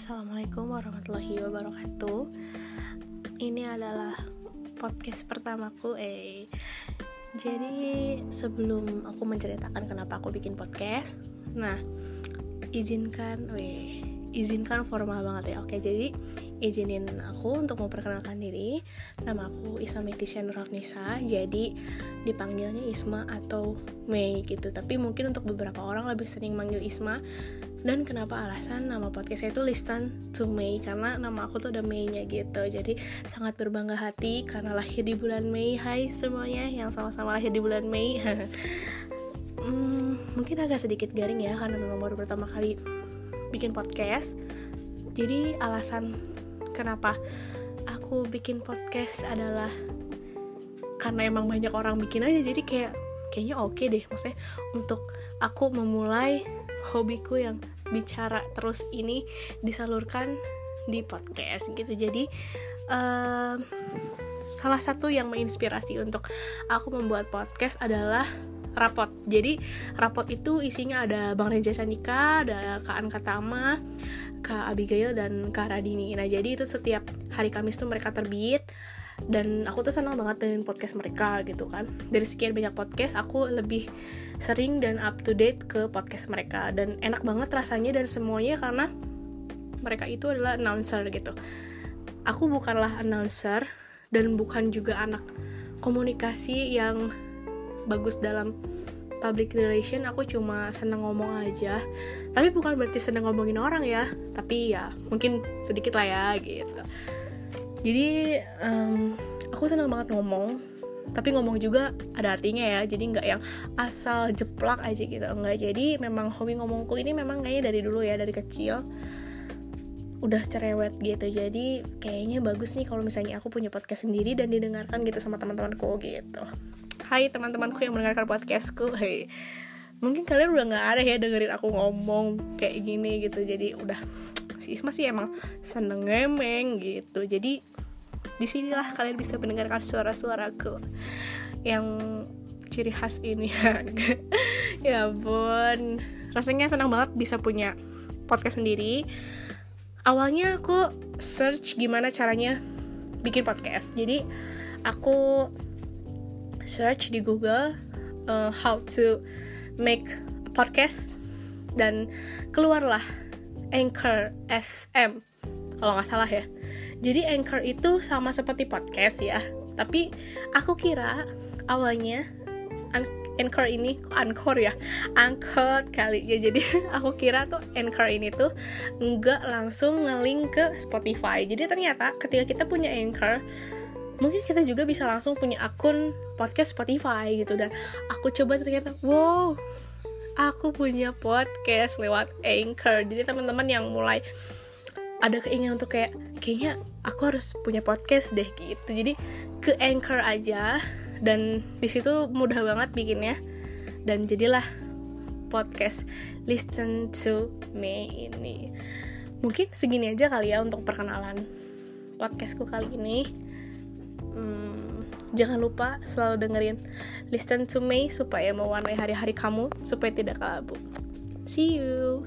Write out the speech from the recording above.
Assalamualaikum warahmatullahi wabarakatuh. Ini adalah podcast pertamaku eh. Jadi sebelum aku menceritakan kenapa aku bikin podcast Nah, izinkan, weh izinkan formal banget ya oke? Jadi izinin aku untuk memperkenalkan diri. Nama aku Isma Metisha Nurafnisa jadi dipanggilnya Isma atau Mei gitu. Tapi mungkin untuk beberapa orang lebih sering manggil Isma dan kenapa alasan nama podcastnya itu Listen to Mei karena nama aku tuh ada Mei-nya gitu. Jadi sangat berbangga hati karena lahir di bulan Mei Hai semuanya yang sama-sama lahir di bulan Mei hmm, mungkin agak sedikit garing ya karena memang baru pertama kali bikin podcast. Jadi alasan kenapa aku bikin podcast adalah karena emang banyak orang bikin aja. Jadi kayak kayaknya oke okay deh. Maksudnya untuk aku memulai hobiku yang bicara terus ini disalurkan di podcast gitu. Jadi uh, salah satu yang menginspirasi untuk aku membuat podcast adalah rapot. Jadi rapot itu isinya ada Bang Renja Sandika ada Kak Anka Tama Kak Abigail dan Kak Radini. Nah jadi itu setiap hari Kamis tuh mereka terbit dan aku tuh senang banget dengan podcast mereka gitu kan. Dari sekian banyak podcast aku lebih sering dan up to date ke podcast mereka. Dan enak banget rasanya dan semuanya karena mereka itu adalah announcer gitu. Aku bukanlah announcer dan bukan juga anak komunikasi yang bagus dalam public relation. Aku cuma seneng ngomong aja. Tapi bukan berarti seneng ngomongin orang ya. Tapi ya mungkin sedikit lah ya gitu jadi um, aku seneng banget ngomong. Tapi ngomong juga ada artinya ya. Jadi nggak yang asal jeplak aja gitu nggak. Jadi memang hobi ngomongku ini memang kayaknya dari dulu ya dari kecil. Udah cerewet gitu. Jadi kayaknya bagus nih kalau misalnya aku punya podcast sendiri dan didengarkan gitu sama teman-temanku gitu. Hai teman-temanku yang mendengarkan podcastku Hai Mungkin kalian udah gak ada ya dengerin aku ngomong kayak gini gitu. Jadi udah si Isma sih emang seneng ngemeng gitu. Jadi di sinilah kalian bisa mendengarkan suara-suaraku Yang ciri khas ini. Ya ampun. Rasanya senang banget bisa punya podcast sendiri. Awalnya aku search gimana caranya bikin podcast. Jadi aku search di Google uh, how to make a podcast dan keluarlah Anchor FM kalau nggak salah ya. Jadi Anchor itu sama seperti podcast ya. Tapi aku kira awalnya Anchor ini Anchor ya? Anchor kali ya. Jadi aku kira tuh Anchor ini tuh nggak langsung ngelink ke Spotify. Jadi ternyata ketika kita punya Anchor mungkin kita juga bisa langsung punya akun podcast Spotify gitu. Dan aku coba ternyata wow aku punya podcast lewat Anchor. Jadi teman-teman yang mulai ada keinginan untuk kayak kayaknya aku harus punya podcast deh gitu. Jadi ke Anchor aja dan di situ mudah banget bikinnya. Dan jadilah podcast listen to me ini. Mungkin segini aja kali ya untuk perkenalan podcastku kali ini Jangan lupa selalu dengerin Listen to Me supaya mewarnai hari-hari kamu supaya tidak kelabu. See you.